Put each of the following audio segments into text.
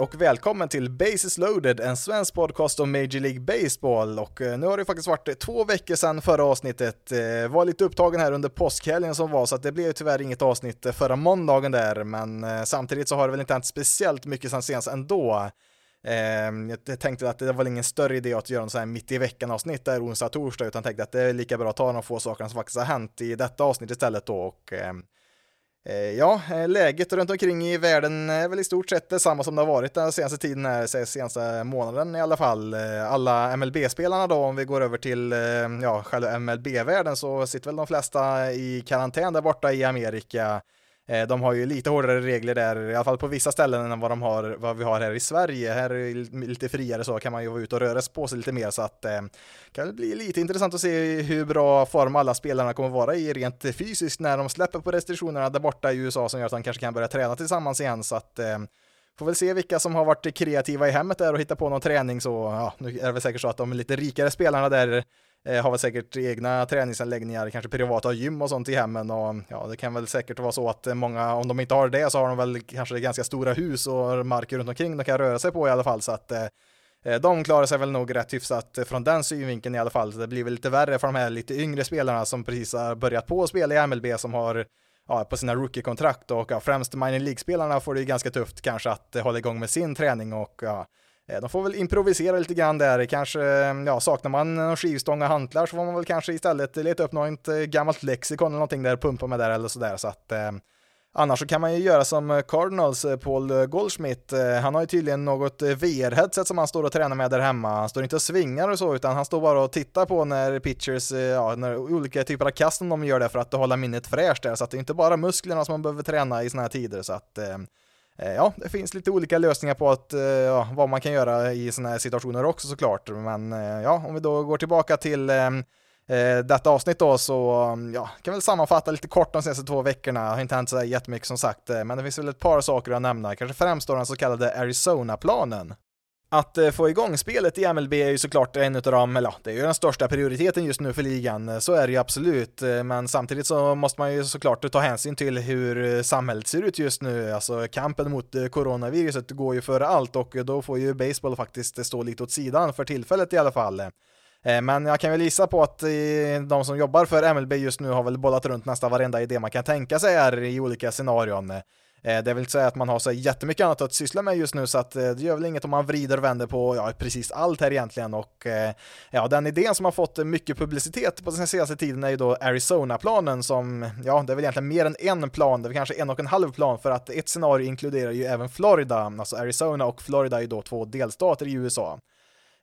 Och välkommen till Bases loaded, en svensk podcast om Major League Baseball. Och eh, nu har det faktiskt varit två veckor sedan förra avsnittet. Eh, var lite upptagen här under påskhelgen som var, så att det blev tyvärr inget avsnitt eh, förra måndagen där. Men samtidigt så har det väl inte hänt speciellt mycket sen senast ändå. Ehm, jag tänkte att det var väl ingen större idé att göra en sån här mitt i veckan avsnitt där onsdag och torsdag, utan tänkte att det är lika bra att ta de få sakerna som faktiskt har hänt i detta avsnitt istället då. Och ehm, Eh, ja, eh, läget runt omkring i världen är väl i stort sett detsamma som det har varit den senaste tiden, här, senaste månaden i alla fall. Eh, alla MLB-spelarna då, om vi går över till ja, själva MLB-världen så sitter väl de flesta i karantän där borta i Amerika. Eh, de har ju lite hårdare regler där, i alla fall på vissa ställen än vad, de har, vad vi har här i Sverige. Här är det lite friare så kan man ju vara ute och röra på sig lite mer så att det eh, kan bli lite intressant att se hur bra form alla spelarna kommer vara i rent fysiskt när de släpper på restriktionerna där borta i USA som gör att de kanske kan börja träna tillsammans igen så att eh, Får väl se vilka som har varit kreativa i hemmet där och hittat på någon träning så, ja, nu är det väl säkert så att de lite rikare spelarna där Eh, har väl säkert egna träningsanläggningar, kanske privata gym och sånt i hemmen och ja, det kan väl säkert vara så att eh, många, om de inte har det så har de väl kanske ganska stora hus och marker runt omkring de kan röra sig på i alla fall så att eh, eh, de klarar sig väl nog rätt hyfsat från den synvinkeln i alla fall. Så det blir väl lite värre för de här lite yngre spelarna som precis har börjat på att spela i MLB som har ja, på sina rookie-kontrakt och ja, främst minor League-spelarna får det ju ganska tufft kanske att hålla igång med sin träning och ja, Eh, de får väl improvisera lite grann där, kanske, eh, ja, saknar man någon skivstång och hantlar så får man väl kanske istället leta upp något eh, gammalt lexikon eller någonting där, pumpa med där eller sådär så att eh, Annars så kan man ju göra som Cardinals Paul Goldschmidt. Han har ju tydligen något VR-headset som han står och tränar med där hemma. Han står inte och svingar och så, utan han står bara och tittar på när pitchers, ja, när olika typer av kast de gör det för att hålla minnet fräscht där. Så att det är inte bara musklerna som man behöver träna i sådana här tider. Så att, Eh, ja, det finns lite olika lösningar på att, eh, ja, vad man kan göra i sådana här situationer också såklart. Men eh, ja, om vi då går tillbaka till ehm, eh, detta avsnitt då så mm, ja, kan väl sammanfatta lite kort de senaste två veckorna. Det har inte hänt så jättemycket som sagt, men det finns väl ett par saker att nämna. Kanske främst då den så kallade Arizona-planen. Att eh, få igång spelet i MLB är ju såklart en av de, eller ja, det är ju den största prioriteten just nu för ligan, eh, så är det ju absolut, eh, men samtidigt så måste man ju såklart ta hänsyn till hur samhället ser ut just nu, alltså kampen mot coronaviruset går ju före allt och då får ju baseball faktiskt stå lite åt sidan för tillfället i alla fall. Men jag kan väl gissa på att de som jobbar för MLB just nu har väl bollat runt nästan varenda idé man kan tänka sig här i olika scenarion. Eh, det vill säga att man har så jättemycket annat att syssla med just nu så att eh, det gör väl inget om man vrider och vänder på ja, precis allt här egentligen och eh, ja, den idén som har fått mycket publicitet på den senaste tiden är ju då Arizona-planen som, ja, det är väl egentligen mer än en plan, det är kanske en och en halv plan för att ett scenario inkluderar ju även Florida, alltså Arizona och Florida är ju då två delstater i USA.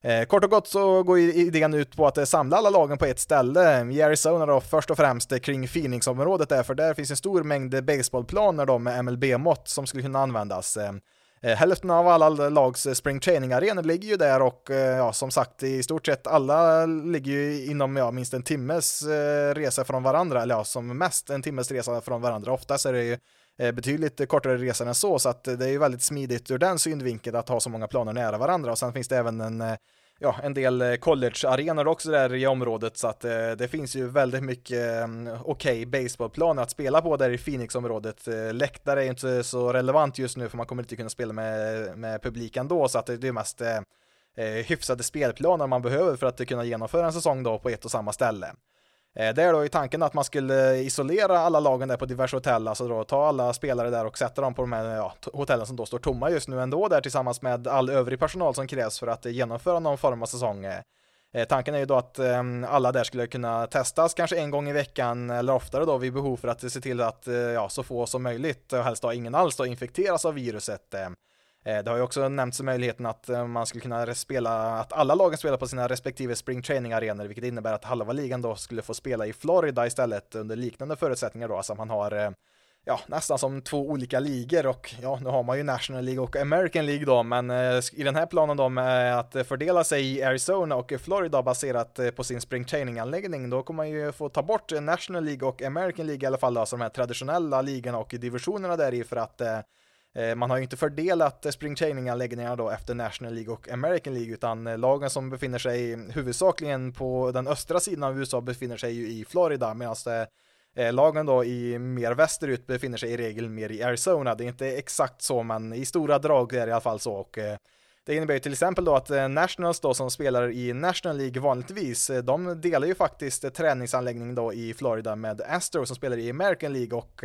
Eh, kort och gott så går idén ut på att eh, samla alla lagen på ett ställe i Arizona då först och främst eh, kring Phoenix-området där, för där finns en stor mängd baseballplaner då med MLB-mått som skulle kunna användas. Eh, eh hälften av alla lags spring training-arenor ligger ju där och eh, ja, som sagt i stort sett alla ligger ju inom ja, minst en timmes eh, resa från varandra, eller ja, som mest en timmes resa från varandra. Oftast är det ju Eh, betydligt kortare resa än så, så att det är ju väldigt smidigt ur den synvinkeln att ha så många planer nära varandra och sen finns det även en eh, ja, en del eh, collegearenor också där i området så att eh, det finns ju väldigt mycket eh, okej okay baseballplaner att spela på där i Phoenix-området. Eh, läktare är inte så relevant just nu för man kommer inte kunna spela med, med publik ändå så att det, det är mest eh, hyfsade spelplaner man behöver för att kunna genomföra en säsong då på ett och samma ställe. Eh, det är då i tanken att man skulle isolera alla lagen där på diverse hotell, alltså då ta alla spelare där och sätta dem på de här ja, hotellen som då står tomma just nu ändå där tillsammans med all övrig personal som krävs för att genomföra någon form av säsong. Eh, eh, tanken är ju då att ehm, alla där skulle kunna testas kanske en gång i veckan eller oftare då vid behov för att se till att ja, så få som möjligt och helst då ingen alls då infekteras av viruset. Ehm. Eh, det har ju också nämnts möjligheten att eh, man skulle kunna spela, att alla lagen spelar på sina respektive spring training arenor, vilket innebär att halva ligan då skulle få spela i Florida istället under liknande förutsättningar då, alltså man har eh, ja, nästan som två olika ligor och ja, nu har man ju National League och American League då, men i den här planen då med att fördela sig i Arizona och Florida baserat på sin spring training-anläggning, då kommer man ju få ta bort National League och American League i alla fall, då, alltså de här traditionella ligorna och divisionerna där i för att Eh, man har ju inte fördelat eh, springtraining-anläggningarna då efter National League och American League, utan eh, lagen som befinner sig huvudsakligen på den östra sidan av USA befinner sig ju i Florida, medan lagen då i mer västerut befinner sig i regel mer i Arizona. Det är inte exakt så, men i stora drag är det i alla fall så. Och, det innebär ju till exempel då att Nationals då som spelar i National League vanligtvis, de delar ju faktiskt träningsanläggning då i Florida med Astro som spelar i American League och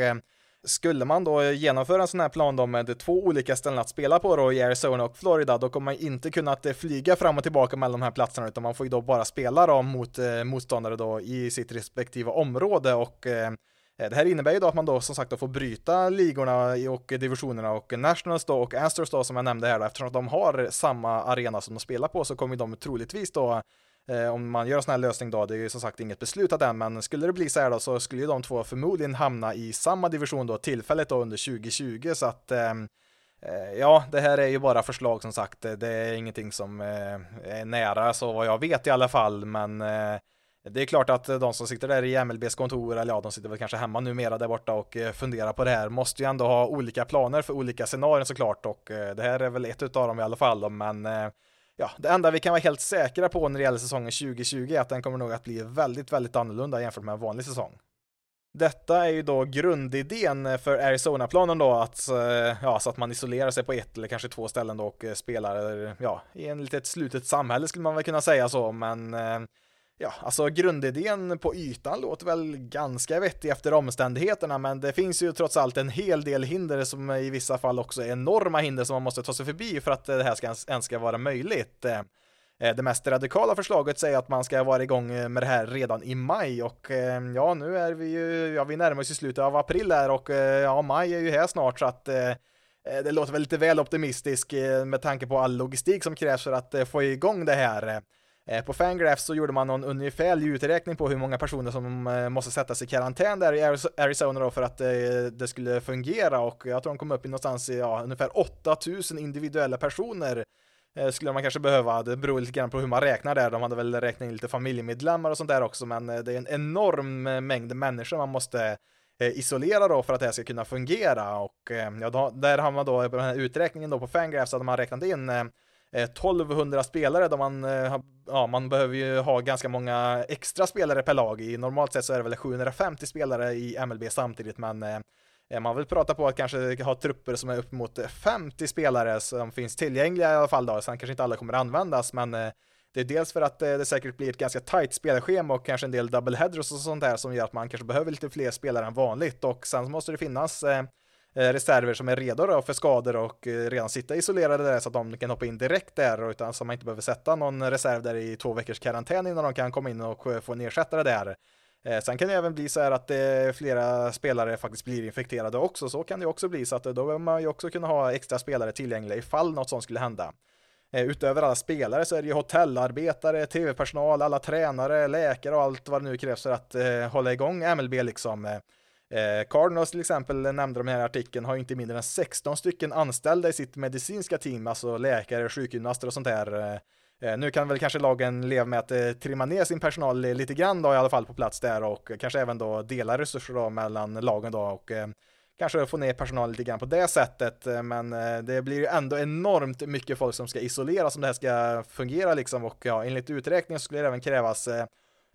skulle man då genomföra en sån här plan då med två olika ställen att spela på då i Arizona och Florida, då kommer man inte kunna eh, flyga fram och tillbaka mellan de här platserna, utan man får ju då bara spela då mot eh, motståndare då i sitt respektive område och eh, det här innebär ju då att man då som sagt då får bryta ligorna och divisionerna och Nationals då och Astros då som jag nämnde här då, eftersom de har samma arena som de spelar på så kommer de troligtvis då Eh, om man gör en sån här lösning då, det är ju som sagt inget beslutat än, men skulle det bli så här då så skulle ju de två förmodligen hamna i samma division då tillfället då under 2020 så att ehm, eh, Ja, det här är ju bara förslag som sagt. Det är ingenting som eh, är nära så vad jag vet i alla fall, men eh, det är klart att de som sitter där i MLBs kontor, eller ja, de sitter väl kanske hemma numera där borta och funderar på det här, måste ju ändå ha olika planer för olika scenarier såklart. Och det här är väl ett utav dem i alla fall, men ja, det enda vi kan vara helt säkra på när det gäller säsongen 2020 är att den kommer nog att bli väldigt, väldigt annorlunda jämfört med en vanlig säsong. Detta är ju då grundidén för Arizona-planen då, att, eh, ja, så att man isolerar sig på ett eller kanske två ställen då och eh, spelar, ja, i en litet slutet samhälle skulle man väl kunna säga så, men eh, ja, alltså grundidén på ytan låter väl ganska vettig efter omständigheterna, men det finns ju trots allt en hel del hinder som i vissa fall också är enorma hinder som man måste ta sig förbi för att det här ska ens ska vara möjligt. Eh, eh, det mest radikala förslaget säger att man ska vara igång med det här redan i maj och eh, ja, nu är vi ju, ja, vi närmar oss ju slutet av april här och ja, maj är ju här snart så att det låter väl lite väl optimistiskt med tanke på all logistik som krävs för att få igång det här. Eh, på Fangraphs så gjorde man någon ungefärlig uträkning på hur många personer som eh, måste sättas i karantän där i Arizona då för att eh, det skulle fungera och jag tror de kom upp i någonstans i ja, ungefär 8000 individuella personer skulle man kanske behöva. Det beror lite grann på hur man räknar där. De hade väl räknat in lite familjemedlemmar och sånt där också, men det är en enorm mängd människor man måste isolera då för att det här ska kunna fungera och ja, då, där har man då på den här uträkningen då på Fangraphs hade man räknat in 1200 spelare där man, har ja, man behöver ju ha ganska många extra spelare per lag. I normalt sett så är det väl 750 spelare i MLB samtidigt, men eh, man vill prata på att kanske ha trupper som är upp mot 50 spelare som finns tillgängliga i alla fall då. Sen kanske inte alla kommer användas, men eh, det är dels för att eh, det säkert blir ett ganska tight spelschema och kanske en del double headers och sånt där som gör att man kanske behöver lite fler spelare än vanligt och sen måste det finnas Eh, Eh, reserver som är redo då för skador och eh, redan sitta isolerade där så att de kan hoppa in direkt där utan så man inte behöver sätta någon reserv där i två veckors karantän innan de kan komma in och eh, få en ersättare där. Sen kan det även bli så här att flera spelare faktiskt blir infekterade också, så kan det också bli så att då behöver man ju också kunna ha extra spelare tillgängliga ifall något sånt skulle hända. Utöver alla spelare så är det ju hotellarbetare, tv-personal, alla tränare, läkare och allt vad det nu krävs för att hålla igång MLB liksom. Eh, Cardinals till exempel nämnde de här i artikeln har inte mindre än 16 stycken anställda i sitt medicinska team, alltså läkare, sjukgymnaster och sånt där. Eh, eh, nu kan väl kanske lagen leva med att eh, trimma ner sin personal lite grann då i alla fall på plats där och kanske även då dela resurser då mellan lagen då och eh, kanske få ner personal lite grann på det sättet. Eh, men eh, det blir ju ändå enormt mycket folk som ska isoleras om det här ska fungera liksom och ja, enligt uträkningen skulle det även krävas eh,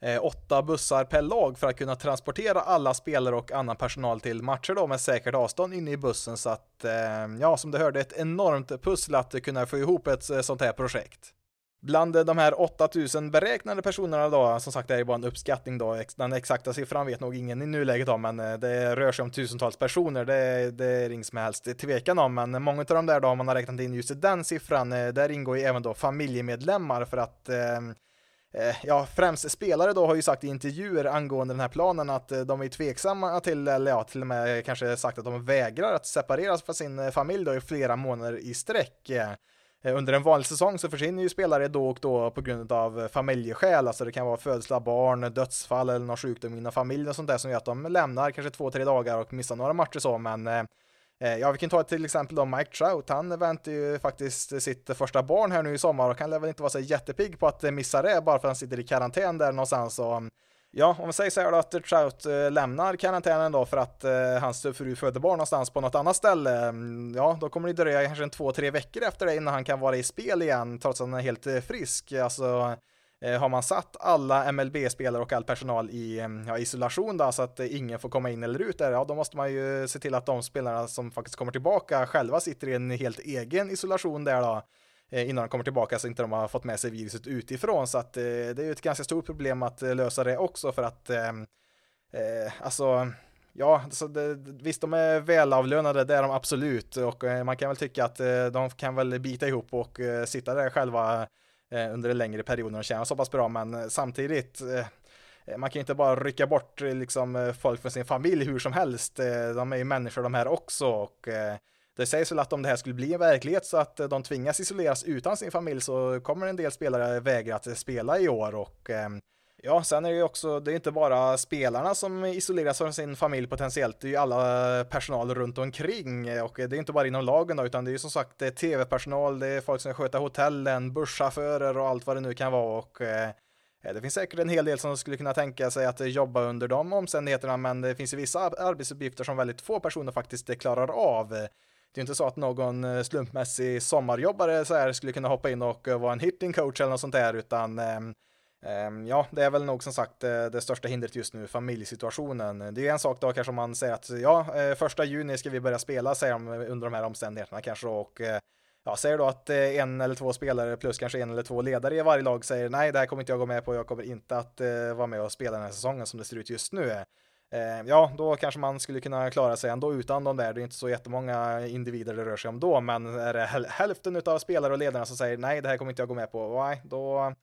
eh, åtta bussar per lag för att kunna transportera alla spelare och annan personal till matcher då med säkert avstånd inne i bussen. Så att eh, ja, som du hörde, ett enormt pussel att kunna få ihop ett eh, sånt här projekt. Bland de här 8000 beräknade personerna då, som sagt det är ju bara en uppskattning då, den exakta siffran vet nog ingen i nuläget om, men eh, det rör sig om tusentals personer, det, det är inget som helst tvekan om, men många av de där då, om man har räknat in just den siffran, eh, där ingår ju även då familjemedlemmar för att Eh, Eh, ja, främst spelare då har ju sagt i intervjuer angående den här planen att eh, de är tveksamma till, eller ja, till och med kanske sagt att de vägrar att separeras från sin eh, familj då i flera månader i sträck. under en vanlig säsong så försvinner ju spelare då och då på grund av familjeskäl, alltså det kan vara födsla barn, dödsfall eller någon sjukdom inom familjen och sånt där som gör att de lämnar kanske två, tre dagar och missar några matcher så, men Eh, ja, vi kan ta till exempel då Mike Trout. Han väntar ju faktiskt sitt första barn här nu i sommar och han lär väl inte vara så jättepigg på att missa det bara för att han sitter i karantän där någonstans. Och mm, Ja, om vi säger så här då att Trout eh, lämnar karantänen då för att eh, hans fru föder barn någonstans på något annat ställe. Mm, ja, då kommer det dröja kanske en två, tre veckor efter det innan han kan vara i spel igen trots att han är helt eh, frisk. Alltså, Eh, har man satt alla MLB-spelare och all personal i eh, ja, isolation då så att eh, ingen får komma in eller ut där, ja då måste man ju se till att de spelarna som faktiskt kommer tillbaka själva sitter i en helt egen isolation där då. Innan de kommer tillbaka så inte de har fått med sig viruset utifrån. Så att det är ju ett ganska stort problem att lösa det också för att eh, alltså Ja, så det, visst de är välavlönade, det är de absolut och man kan väl tycka att de kan väl bita ihop och sitta där själva Eh, under en längre period när de tjänar så pass bra, men eh, samtidigt eh, man kan ju inte bara rycka bort liksom folk från sin familj hur som helst. De är ju människor de här också och det sägs väl att om det här skulle bli en verklighet så att de tvingas isoleras utan sin familj så kommer en del spelare vägra att spela i år och Ja, sen är det ju också, det är inte bara spelarna som isoleras från sin familj potentiellt, det är ju alla personal runt omkring och det är inte bara inom lagen då, utan det är ju som sagt tv-personal, det är folk som sköter hotellen, busschaufförer och allt vad det nu kan vara och eh, det finns säkert en hel del som skulle kunna tänka sig att jobba under de omständigheterna, men det finns ju vissa arbetsuppgifter som väldigt få personer faktiskt klarar av. Det är inte så att någon eh, slumpmässig sommarjobbare så här skulle kunna hoppa in och eh, vara en hitting coach eller något sånt där, utan eh, Ehm, ja, det är väl nog som sagt eh, det största hindret just nu, familjesituationen. Det är ju en sak då kanske om man säger att ja, eh, första juni ska vi börja spela, säger de eh, under de här omständigheterna kanske och ja, säger då att en eller två spelare plus kanske en eller två ledare i varje lag säger nej, det här kommer inte jag gå med på, jag kommer inte att vara med och spela den här säsongen som det ser ut just nu. Ehm, ja, då kanske man skulle kunna klara sig ändå utan de där. Det är inte så jättemånga individer det rör sig om då, men är det hälften av spelare och ledarna som säger nej, det här kommer inte jag gå med på, nej, då,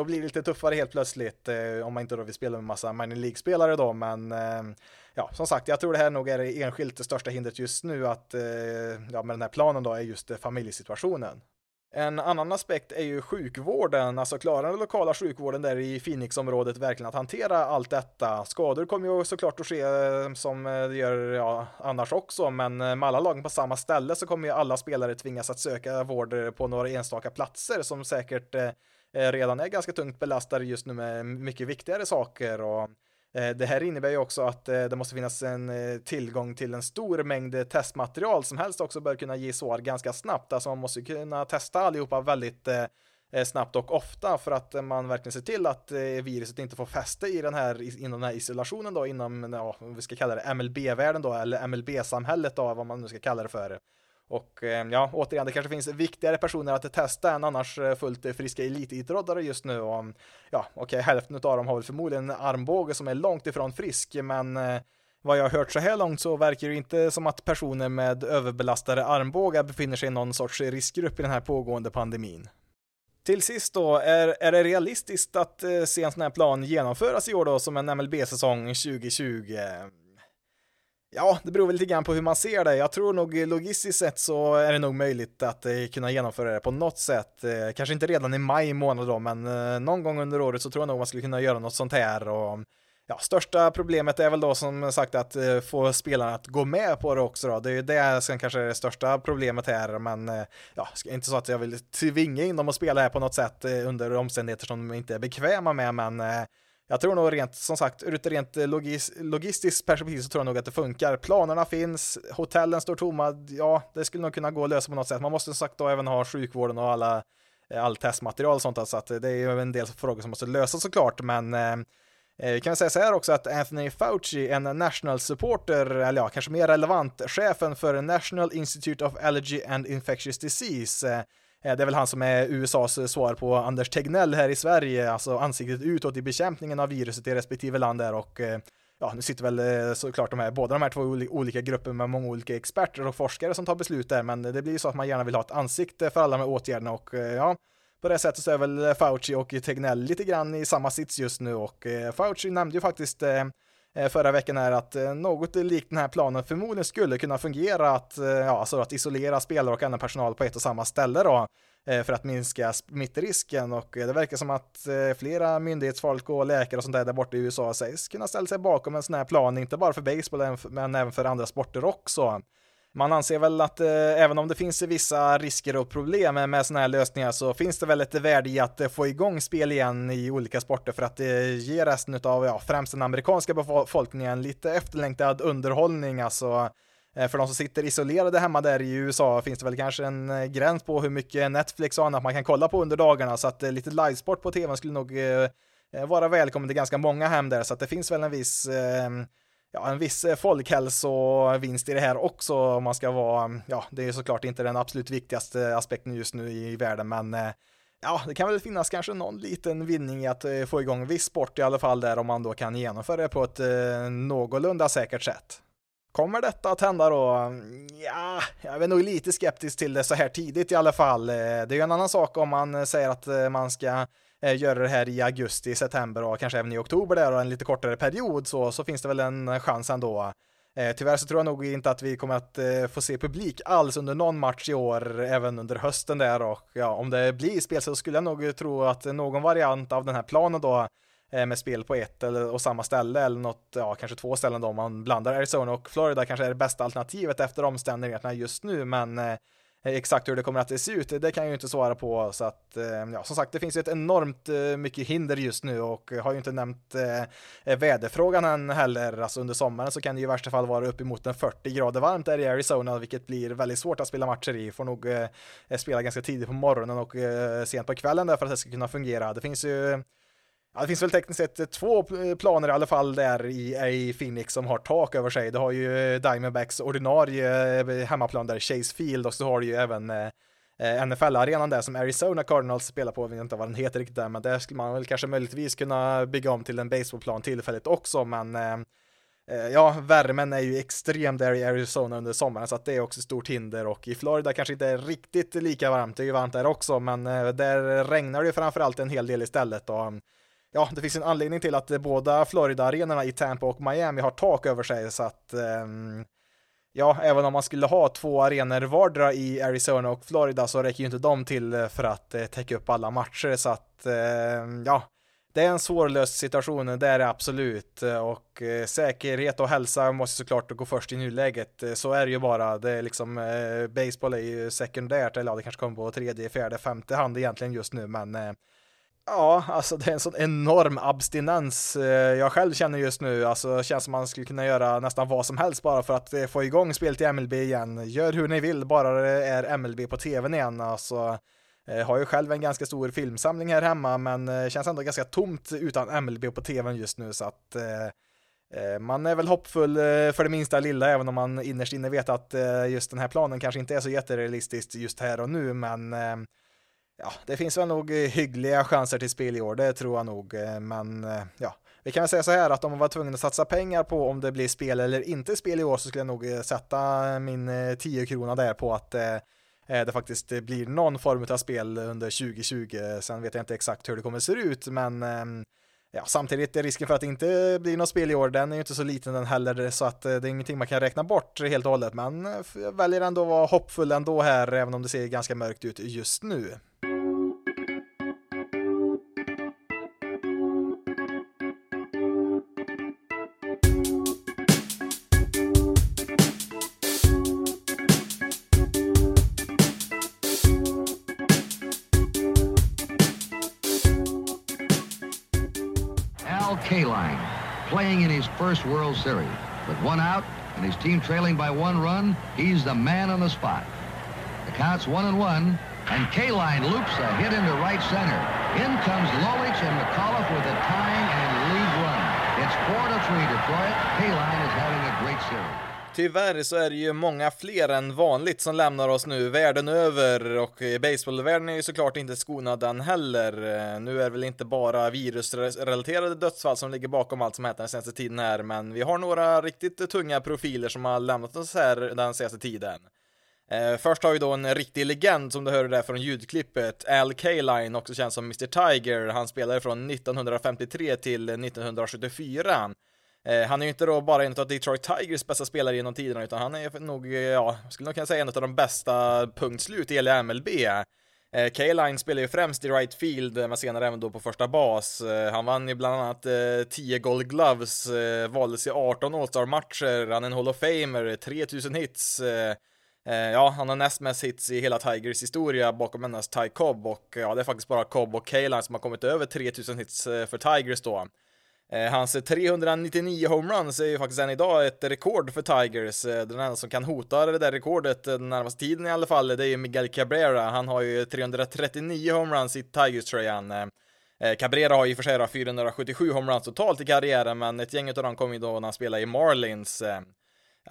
då blir det lite tuffare helt plötsligt eh, om man inte då vill spela med massa minor League-spelare då, men eh, ja, som sagt, jag tror det här nog är det enskilt största hindret just nu att eh, ja, med den här planen då är just eh, familjesituationen. En annan aspekt är ju sjukvården, alltså klarar den lokala sjukvården där i Phoenixområdet verkligen att hantera allt detta? Skador kommer ju såklart att ske eh, som det gör ja, annars också, men med alla lagen på samma ställe så kommer ju alla spelare tvingas att söka vård på några enstaka platser som säkert Eh, redan är ganska tungt belastade just nu med mycket viktigare saker och eh, det här innebär ju också att eh, det måste finnas en tillgång till en stor mängd testmaterial som helst också bör kunna ge svar ganska snabbt. Alltså man måste kunna testa allihopa väldigt snabbt och ofta för att man verkligen ser till att viruset inte får fäste i den här, inom den här isolationen då, inom, ja, vi ska kalla det MLB-världen då, eller MLB-samhället då, vad man nu ska kalla det för. Och eh, ja, återigen, det kanske finns viktigare personer att testa än annars eh, fullt friska elitidrottare just nu. Och, ja, okej, okay, hälften av dem har väl förmodligen en armbåge som är långt ifrån frisk, men eh, vad jag har hört så här långt så verkar det inte som att personer med överbelastade armbågar befinner sig i någon sorts riskgrupp i den här pågående pandemin. Till sist då, är, är det realistiskt att se en sån här plan genomföras i år då som en MLB-säsong 2020? Ja, det beror väl lite grann på hur man ser det. Jag tror nog eh, logistiskt sett så är det nog möjligt att eh, kunna genomföra det på något sätt. Eh, kanske inte redan i maj månad då, men eh, någon gång under året så tror jag nog man skulle kunna göra något sånt här. Och, ja, största problemet är väl då som sagt att eh, få spelarna att gå med på det också då. Det är ju det som kanske är det största problemet här, men eh, ja, inte så att jag vill tvinga in dem att spela här på något sätt under omständigheter som de inte är bekväma med, men jag tror nog rent, som sagt, ur ett rent logis, logistiskt perspektiv så tror jag nog att det funkar. Planerna finns, hotellen står tomma, ja, det skulle nog kunna gå att lösa på något sätt. Man måste som sagt då även ha sjukvården och alla, eh, all testmaterial och sånt, så att det är ju en del frågor som måste lösas såklart, men eh, eh vi kan säga så här också att Anthony Fauci, en national supporter, eller ja, kanske mer relevant, chefen för National Institute of Allergy and Infectious Disease, Eh, Eh, det är väl han som är USAs svar på Anders Tegnell här i Sverige, alltså ansiktet utåt i bekämpningen av viruset i respektive land där och eh, ja, nu sitter väl eh, såklart de här, båda de här två olika grupperna med många olika experter och forskare som tar beslut där, men det blir ju så att man gärna vill ha ett ansikte för alla de här åtgärderna och ja, på det sättet så är väl Fauci och Tegnell lite grann i samma sits just nu och Fauci nämnde ju faktiskt Eh, förra veckan är att eh, något likt den här planen förmodligen skulle kunna fungera att, eh, ja, alltså att isolera spelare och annan personal på ett och samma ställe då. för att minska smittrisken och det verkar som att flera myndighetsfolk och läkare och sånt där där borta i USA sägs kunna ställa sig bakom en sån här plan, inte bara för baseball men även för andra sporter också. Man anser väl att eh, även om det finns vissa risker och problem med sådana här lösningar så finns det väl ett värde i att eh, få igång spel igen i olika sporter för att eh, det ger resten av, ja, främst den amerikanska befolkningen lite efterlängtad underhållning, alltså eh, för de som sitter isolerade hemma där i USA finns det väl kanske en gräns på hur mycket Netflix och annat man kan kolla på under dagarna så att lite livesport på tvn skulle nog vara välkommen. Till ganska många hem där så att det finns väl en viss ja, en viss eh, folkhälsovinst i det här också om man ska vara, mm, ja, det är såklart inte den absolut viktigaste aspekten just nu i världen, men eh, ja, det kan väl finnas kanske någon liten vinning i att eh, få igång viss sport i alla fall där om man då kan genomföra det på ett någorlunda säkert sätt. Kommer detta att hända då? Mm, ja, jag är nog lite skeptisk till det så här tidigt i alla fall. Det är ju en annan sak om man säger att man ska Eh, göra det här i augusti, september och kanske även i oktober där och en lite kortare period så, så finns det väl en chans ändå. Eh, tyvärr så tror jag nog inte att vi kommer att eh, få se publik alls under någon match i år, även under hösten där och ja, om det blir spel så skulle jag nog tro att någon variant av den här planen då eh, med spel på ett eller och samma ställe eller något, ja kanske två ställen då om man blandar Arizona och Florida kanske är det bästa alternativet efter omständigheterna just nu men Eh, Eh, exakt hur det kommer att se ut, det kan jag ju inte svara på. Så att, eh, ja, som sagt, det finns ju ett enormt eh, mycket hinder just nu och har ju inte nämnt eh, väderfrågan än heller. Alltså under sommaren så kan det ju i värsta fall vara uppemot en 40 grader varmt där i Arizona, vilket blir väldigt svårt att spela matcher i. Får nog eh, spela ganska tidigt på morgonen och eh, sent på kvällen där för att det ska kunna fungera. Det finns ju Ja, det finns väl tekniskt sett eh, två eh, planer i alla fall där i, i Phoenix som har tak över sig. Du har ju eh, Diamondbacks ordinarie hemmaplan där, Chase Field, och så har du ju även eh, NFL-arenan där som Arizona Cardinals spelar på, jag vet inte vad den heter riktigt där, men där skulle man väl kanske möjligtvis kunna bygga om till en baseballplan tillfälligt också, men eh, ja, värmen är ju extrem där i Arizona under sommaren, så att det är också stort hinder. Och i Florida kanske inte är riktigt lika varmt, det är ju varmt där också, men där regnar det ju framförallt en hel del istället och ja, det finns en anledning till att båda Florida-arenorna i Tampa och Miami har tak över sig så att um, ja, även om man skulle ha två arenor vardera i Arizona och Florida så räcker ju inte de till för att eh, täcka upp alla matcher så att eh, ja, det är en svårlöst situation, det är det absolut och eh, säkerhet och hälsa måste såklart gå först i nuläget. Så är det ju bara. Det är liksom eh, baseball är ju sekundärt eller ja, det kanske kommer på tredje, fjärde, femte hand egentligen just nu, men eh, Ja, alltså det är en sån enorm abstinens eh, jag själv känner just nu. Alltså det känns som man skulle kunna göra nästan vad som helst bara för att eh, få igång spelet i MLB igen. Gör hur ni vill, bara det är MLB på tvn igen. Alltså, jag har ju själv en ganska stor filmsamling här hemma, men det känns ändå ganska tomt utan MLB på tvn just nu, så att man är väl hoppfull för det minsta lilla, även om man innerst inne vet att just den här planen kanske inte är så jätterealistiskt just här och nu, men ja, det finns väl nog eh, hyggliga chanser till spel i år, det tror jag nog, eh, men eh, ja, vi kan väl säga så här att om man var tvungen att satsa pengar på om det blir spel eller inte spel i år så skulle jag nog sätta min 10 krona där på att det faktiskt blir någon form av spel under 2020. Sen vet jag inte exakt hur det kommer att se ut, men ehm, ja, samtidigt är risken för att det inte blir något spel i år, den är ju inte så liten den heller, så att det är ingenting man kan räkna bort helt och hållet, men jag väljer ändå att vara hoppfull ändå här, även om det ser ganska mörkt ut just nu. Playing in his first World Series. With one out and his team trailing by one run, he's the man on the spot. The count's one and one, and K-Line loops a hit into right center. In comes Lolich and McAuliffe with a tying and lead run. It's 4 to three Detroit. K-Line is having a great series. Tyvärr så är det ju många fler än vanligt som lämnar oss nu världen över och baseballvärlden är ju såklart inte skonad den heller. Eh, nu är det väl inte bara virusrelaterade dödsfall som ligger bakom allt som hänt den senaste tiden här, men vi har några riktigt tunga profiler som har lämnat oss här den senaste tiden. Eh, först har vi då en riktig legend som du hörde där från ljudklippet, Al Kaline, också känd som Mr Tiger. Han spelade från 1953 till 1974. Eh, han är ju inte då bara en av Detroit Tigers bästa spelare genom tiderna, utan han är nog, eh, ja, skulle nog kunna säga en av de bästa punkt slut i hela MLB. Eh, K-Line spelar ju främst i right field, men senare även då på första bas. Han vann ju bland annat 10 Gold Gloves, valdes i 18 All-Star-matcher, han är en Hall of Famer, 3000 hits. Ja, han har näst mest hits i hela Tigers historia bakom endast Ty Cobb och ja, det är faktiskt bara Cobb och K-Line som har kommit över 3000 hits för Tigers då. Eh, hans 399 homeruns är ju faktiskt än idag ett rekord för Tigers. Eh, den enda som kan hota det där rekordet eh, den närmaste tiden i alla fall, det är ju Miguel Cabrera. Han har ju 339 homeruns i Tigers-tröjan. Cabrera har ju för sig 477 homeruns totalt i karriären, men ett gäng av dem kom ju då när han spelade i Marlins.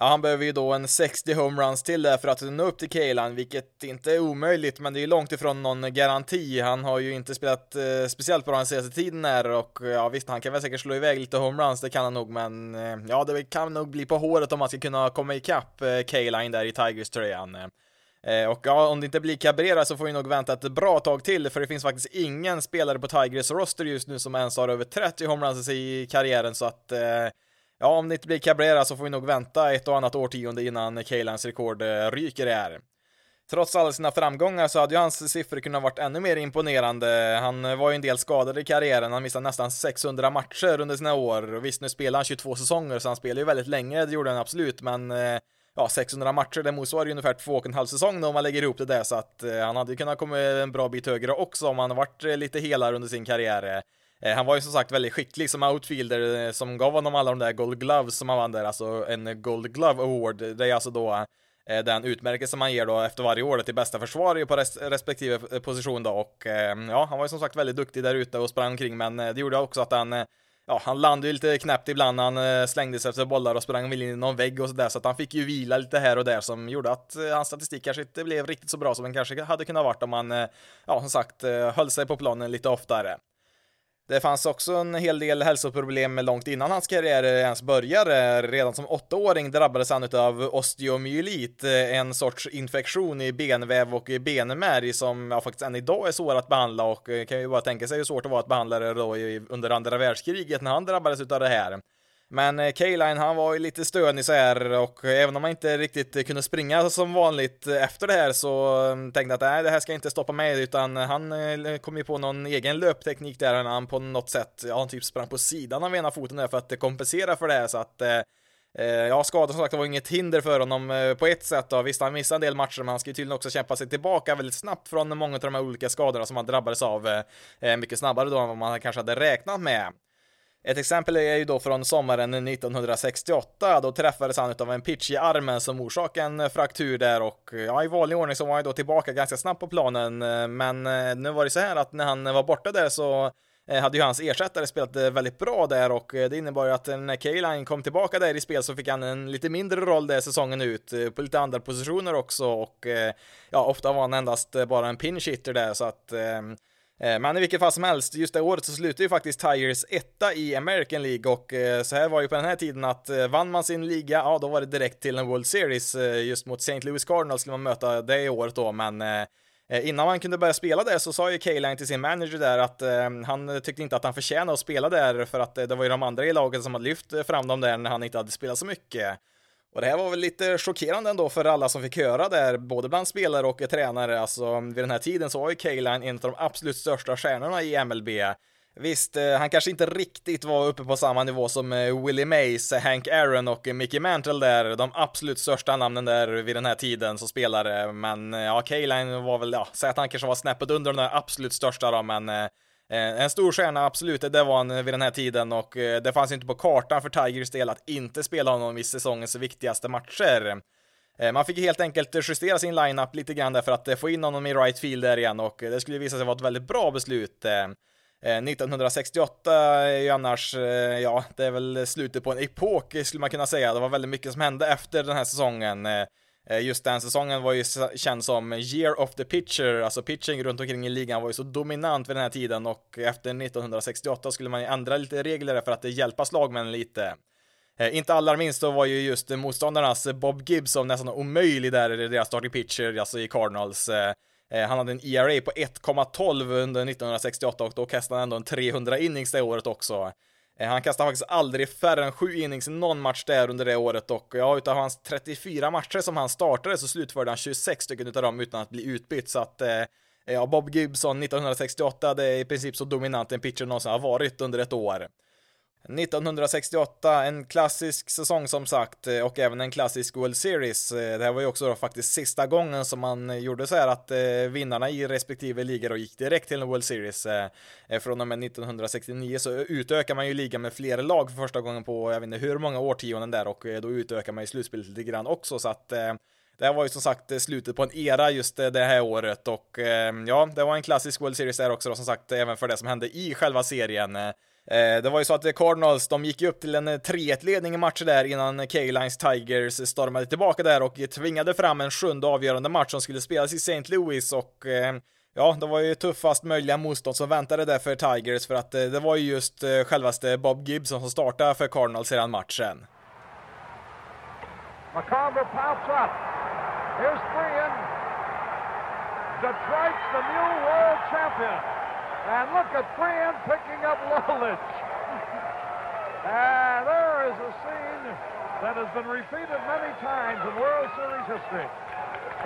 Ja, han behöver ju då en 60 homeruns till där för att nå upp till Kaelan, vilket inte är omöjligt, men det är ju långt ifrån någon garanti. Han har ju inte spelat eh, speciellt bra den senaste tiden här och ja visst, han kan väl säkert slå iväg lite homeruns, det kan han nog, men eh, ja, det kan nog bli på håret om han ska kunna komma ikapp eh, Kaelan där i Tigers-tröjan. Eh, och ja, om det inte blir Cabrera så får vi nog vänta ett bra tag till, för det finns faktiskt ingen spelare på Tigers roster just nu som ens har över 30 homeruns i karriären, så att eh, Ja, om det inte blir Cabrera så får vi nog vänta ett och annat årtionde innan Kalans rekord eh, ryker det här. Trots alla sina framgångar så hade ju hans siffror kunnat varit ännu mer imponerande. Han eh, var ju en del skadad i karriären, han missade nästan 600 matcher under sina år. Visst, nu spelar han 22 säsonger, så han spelar ju väldigt länge, det gjorde han absolut, men eh, ja, 600 matcher, det motsvarar ju ungefär två och en halv säsong om man lägger ihop det där, så att han hade ju kunnat komma en bra bit högre också om han varit lite helare under sin karriär. Eh, han var ju som sagt väldigt skicklig som outfielder eh, som gav honom alla de där Gold Gloves som han vann där, alltså en Gold Glove Award. Det är alltså då eh, den utmärkelse man ger då efter varje år till bästa försvarare på res respektive position då och ja, han var ju som sagt väldigt duktig där ute och sprang omkring men det gjorde också att han Ja, han landade ju lite knäppt ibland, han slängde sig efter bollar och sprang väl in i någon vägg och sådär, så att han fick ju vila lite här och där som gjorde att hans statistik kanske inte blev riktigt så bra som den kanske hade kunnat varit om han, ja, som sagt, höll sig på planen lite oftare. Det fanns också en hel del hälsoproblem långt innan hans karriär ens började. Redan som åttaåring drabbades han av osteomyelit, en sorts infektion i benväv och benmärg som ja, faktiskt än idag är svår att behandla och eh, kan ju bara tänka sig hur svårt det var att behandla det då under andra världskriget när han drabbades av det här. Men eh, K-Line han var ju lite stönig så här och även om han inte riktigt kunde springa som vanligt efter det här så mm, tänkte jag att nej, det här ska inte stoppa mig utan han eh, kom ju på någon egen löpteknik där när han på något sätt, ja han typ sprang på sidan av ena foten där för att kompensera för det här så att eh, Ja, skador som sagt var inget hinder för honom på ett sätt då. Visst, han missade en del matcher, men han ska ju tydligen också kämpa sig tillbaka väldigt snabbt från många av de här olika skadorna som han drabbades av. Mycket snabbare då än vad man kanske hade räknat med. Ett exempel är ju då från sommaren 1968, då träffades han av en pitch i armen som orsakade en fraktur där och ja, i vanlig ordning så var han då tillbaka ganska snabbt på planen, men eh, nu var det så här att när han var borta där så eh, hade ju hans ersättare spelat eh, väldigt bra där och det innebar ju att när K-Line kom tillbaka där i spel så fick han en lite mindre roll där säsongen ut på lite andra positioner också och ja, ofta var han endast bara en pinch hitter där. Så att Eh, Eh, men i vilket fall som helst, just det året så slutade ju faktiskt Tigers etta i American League och eh, så här var ju på den här tiden att eh, vann man sin liga, ja då var det direkt till en World Series just mot St. Louis Cardinals skulle man möta det året då, men Innan man kunde börja spela där så sa ju K-Line till sin manager där att han tyckte inte att han förtjänade att spela där för att det var ju de andra i laget som hade lyft fram dem där när han inte hade spelat så mycket. Och det här var väl lite chockerande ändå för alla som fick höra där, både bland spelare och tränare. Alltså vid den här tiden så var ju K-line en av de absolut största stjärnorna i MLB. Visst, eh, han kanske inte riktigt var uppe på samma nivå som eh, Willie Mays, eh, Hank Aaron och Mickey Mantle där, de absolut största namnen där vid den här tiden som spelare. Men ja, K-line var väl, ja, säg att han kanske var snäppet under de där absolut största då, men Eh, Eh, en stor stjärna, absolut, det var han eh, vid den här tiden och eh, det fanns inte på kartan för Tigers del att inte spela honom i säsongens viktigaste matcher. Man fick helt enkelt justera sin lineup lite grann där för att få in honom i right field där igen och det skulle visa sig vara ett väldigt bra beslut. 1968 är ju annars, ja, det är väl slutet på en epok skulle man kunna säga. Det var väldigt mycket som hände efter den här säsongen. Eh, just den säsongen var ju känd som year of the pitcher, alltså pitching runt omkring i ligan var ju så dominant vid den här tiden och efter 1968 skulle man ju ändra lite regler för att hjälpa slagmännen lite. Eh, inte allra minst då var ju just motståndarnas Bob Gibson nästan omöjlig där i deras starting pitcher, alltså i Cardinals. Eh, han hade en ERA på 1,12 under 1968 och då kastade han ändå en 300 innings det året också. Eh, han kastade faktiskt aldrig färre än sju innings i någon match där under det året och ja, utav hans 34 matcher som han startade så slutförde han 26 stycken utav dem utan att bli utbytt så att eh, ja, Bob Gibson 1968, det är i princip så dominant en pitcher någonsin har varit under ett år. 1968, en klassisk säsong som sagt eh, och även en klassisk World Series. Eh, det här var ju också då faktiskt sista gången som man eh, gjorde så här att vinnarna i respektive ligor gick direkt till en World Series. Från och med 1969 så utökar man ju ligan med fler lag för första gången på jag vet inte hur många årtionden där och då utökar man ju slutspelet lite grann också så att det här var ju som sagt slutet på en era just det här året och ja, det var en klassisk World Series där också då som sagt även för det som hände i själva serien. Eh, det var ju så att Cardinals, de gick ju upp till en eh, 3-1-ledning i matcher där innan K-Lines Tigers stormade tillbaka där och tvingade fram en sjunde avgörande match som skulle spelas i St. Louis och eh, Ja, det var ju tuffast möjliga motstånd som väntade där för Tigers för att det var ju just självaste Bob Gibson som startade för Cardinals redan matchen. McComber pops up. Here's three in. Detroit's the new world champion. And look at Friend picking up Lolich. and there is a scene that has been repeated many times in World Series history.